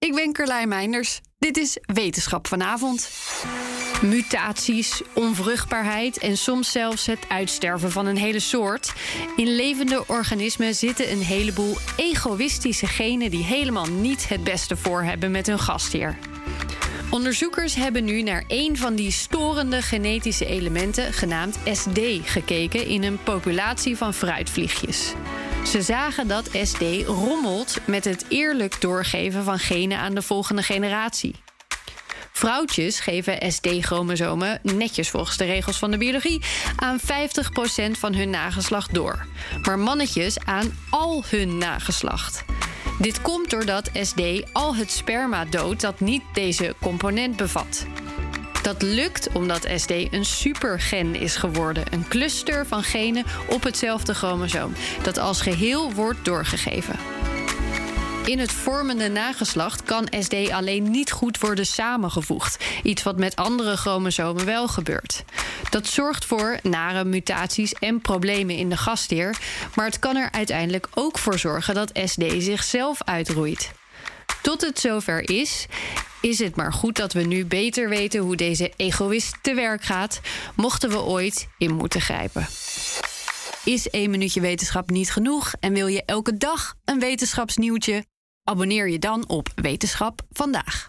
Ik ben Carlijn Meinders. Dit is Wetenschap vanavond. Mutaties, onvruchtbaarheid en soms zelfs het uitsterven van een hele soort. In levende organismen zitten een heleboel egoïstische genen die helemaal niet het beste voor hebben met hun gastheer. Onderzoekers hebben nu naar een van die storende genetische elementen, genaamd SD, gekeken in een populatie van fruitvliegjes. Ze zagen dat SD rommelt met het eerlijk doorgeven van genen aan de volgende generatie. Vrouwtjes geven SD-chromosomen, netjes volgens de regels van de biologie, aan 50% van hun nageslacht door. Maar mannetjes aan al hun nageslacht. Dit komt doordat SD al het sperma doodt dat niet deze component bevat. Dat lukt omdat SD een supergen is geworden, een cluster van genen op hetzelfde chromosoom, dat als geheel wordt doorgegeven. In het vormende nageslacht kan SD alleen niet goed worden samengevoegd. Iets wat met andere chromosomen wel gebeurt. Dat zorgt voor nare mutaties en problemen in de gastheer. Maar het kan er uiteindelijk ook voor zorgen dat SD zichzelf uitroeit. Tot het zover is, is het maar goed dat we nu beter weten hoe deze egoïst te werk gaat, mochten we ooit in moeten grijpen. Is één minuutje wetenschap niet genoeg en wil je elke dag een wetenschapsnieuwtje? Abonneer je dan op Wetenschap vandaag.